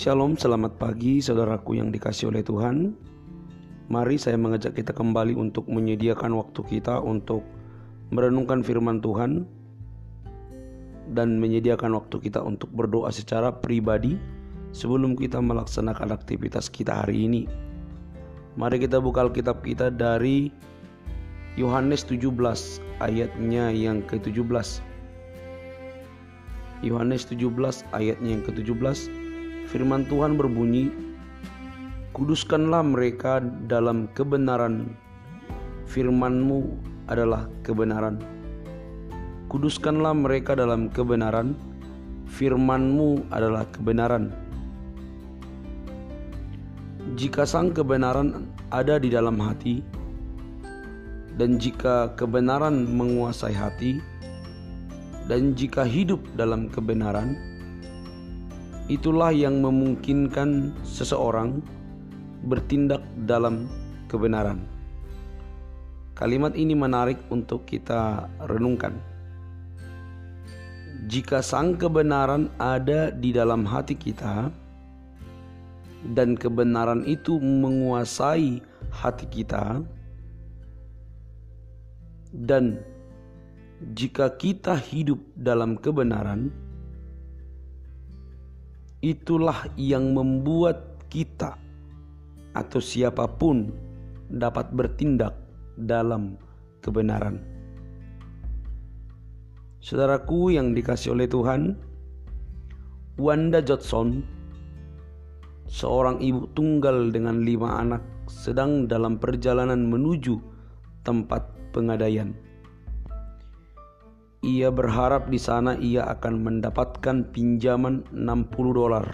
Shalom, selamat pagi saudaraku yang dikasih oleh Tuhan. Mari saya mengajak kita kembali untuk menyediakan waktu kita untuk merenungkan firman Tuhan dan menyediakan waktu kita untuk berdoa secara pribadi sebelum kita melaksanakan aktivitas kita hari ini. Mari kita buka Alkitab kita dari Yohanes 17 ayatnya yang ke-17. Yohanes 17 ayatnya yang ke-17 Firman Tuhan berbunyi, Kuduskanlah mereka dalam kebenaran, firman-Mu adalah kebenaran. Kuduskanlah mereka dalam kebenaran, firman-Mu adalah kebenaran. Jika sang kebenaran ada di dalam hati, dan jika kebenaran menguasai hati, dan jika hidup dalam kebenaran, itulah yang memungkinkan seseorang bertindak dalam kebenaran. Kalimat ini menarik untuk kita renungkan. Jika sang kebenaran ada di dalam hati kita, dan kebenaran itu menguasai hati kita, dan jika kita hidup dalam kebenaran, itulah yang membuat kita atau siapa pun dapat bertindak dalam kebenaran. Saudaraku yang dikasih oleh Tuhan, Wanda Johnson, seorang ibu tunggal dengan lima anak, sedang dalam perjalanan menuju tempat pengadaian. Ia berharap di sana ia akan mendapatkan pinjaman 60 dolar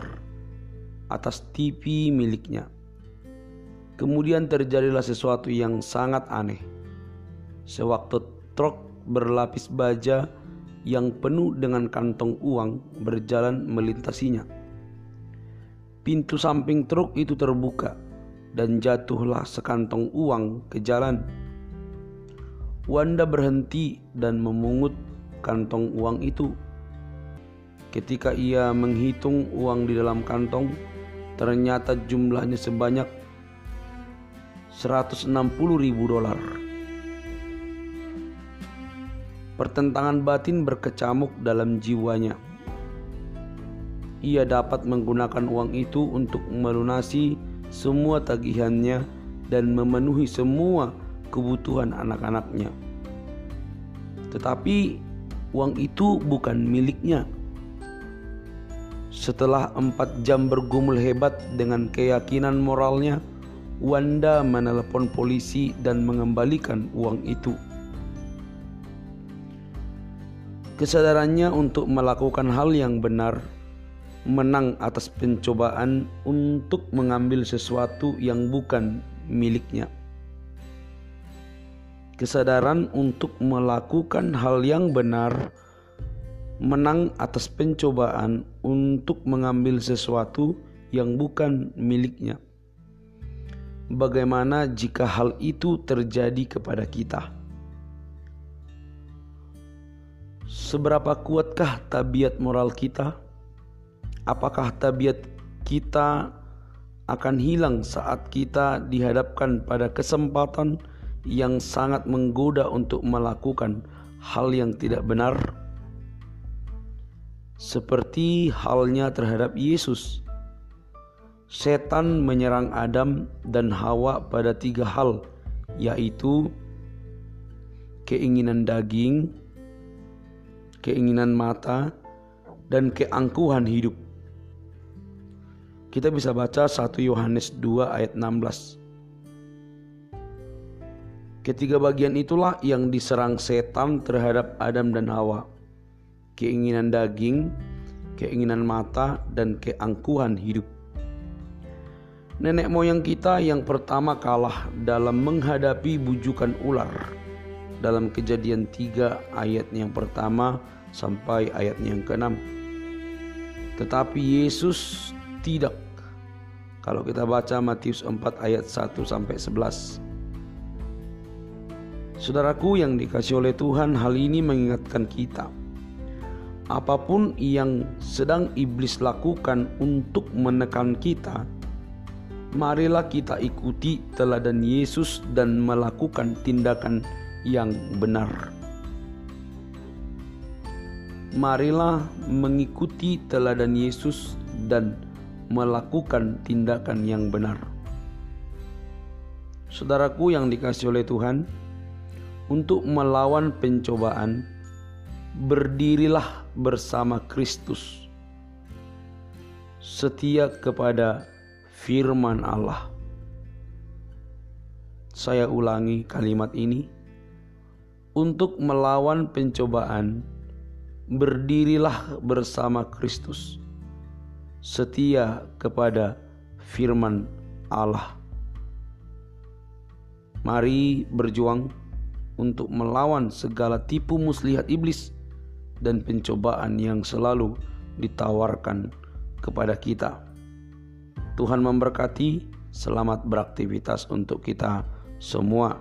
atas TV miliknya. Kemudian terjadilah sesuatu yang sangat aneh. Sewaktu truk berlapis baja yang penuh dengan kantong uang berjalan melintasinya. Pintu samping truk itu terbuka dan jatuhlah sekantong uang ke jalan. Wanda berhenti dan memungut kantong uang itu. Ketika ia menghitung uang di dalam kantong, ternyata jumlahnya sebanyak 160 ribu dolar. Pertentangan batin berkecamuk dalam jiwanya. Ia dapat menggunakan uang itu untuk melunasi semua tagihannya dan memenuhi semua kebutuhan anak-anaknya. Tetapi uang itu bukan miliknya. Setelah empat jam bergumul hebat dengan keyakinan moralnya, Wanda menelepon polisi dan mengembalikan uang itu. Kesadarannya untuk melakukan hal yang benar menang atas pencobaan untuk mengambil sesuatu yang bukan miliknya kesadaran untuk melakukan hal yang benar, menang atas pencobaan untuk mengambil sesuatu yang bukan miliknya. Bagaimana jika hal itu terjadi kepada kita? Seberapa kuatkah tabiat moral kita? Apakah tabiat kita akan hilang saat kita dihadapkan pada kesempatan? Yang sangat menggoda untuk melakukan hal yang tidak benar, seperti halnya terhadap Yesus. Setan menyerang Adam dan Hawa pada tiga hal, yaitu keinginan daging, keinginan mata, dan keangkuhan hidup. Kita bisa baca 1 Yohanes 2 ayat 16. Ketiga bagian itulah yang diserang setan terhadap Adam dan Hawa. Keinginan daging, keinginan mata, dan keangkuhan hidup. Nenek moyang kita yang pertama kalah dalam menghadapi bujukan ular dalam kejadian 3 ayat yang pertama sampai ayat yang keenam. Tetapi Yesus tidak. Kalau kita baca Matius 4 ayat 1 sampai 11. Saudaraku yang dikasih oleh Tuhan, hal ini mengingatkan kita apa pun yang sedang iblis lakukan untuk menekan kita, marilah kita ikuti teladan Yesus dan melakukan tindakan yang benar. Marilah mengikuti teladan Yesus dan melakukan tindakan yang benar. Saudaraku yang dikasih oleh Tuhan, untuk melawan pencobaan, berdirilah bersama Kristus, setia kepada firman Allah. Saya ulangi kalimat ini: untuk melawan pencobaan, berdirilah bersama Kristus, setia kepada firman Allah. Mari berjuang untuk melawan segala tipu muslihat iblis dan pencobaan yang selalu ditawarkan kepada kita. Tuhan memberkati, selamat beraktivitas untuk kita semua.